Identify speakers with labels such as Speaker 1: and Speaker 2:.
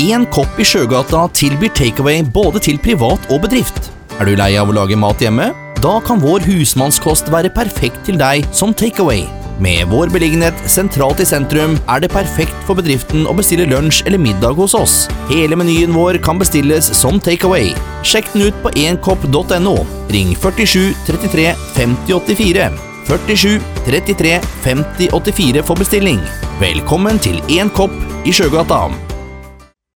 Speaker 1: Én kopp i Sjøgata tilbyr takeaway både til privat og bedrift. Er du lei av å lage mat hjemme? Da kan vår husmannskost være perfekt til deg som takeaway. Med vår beliggenhet sentralt i sentrum er det perfekt for bedriften å bestille lunsj eller middag hos oss. Hele menyen vår kan bestilles som takeaway. Sjekk den ut på enkopp.no. Ring 47 33 50 84. 47 33 50 84 for bestilling. Velkommen til Én kopp i Sjøgata.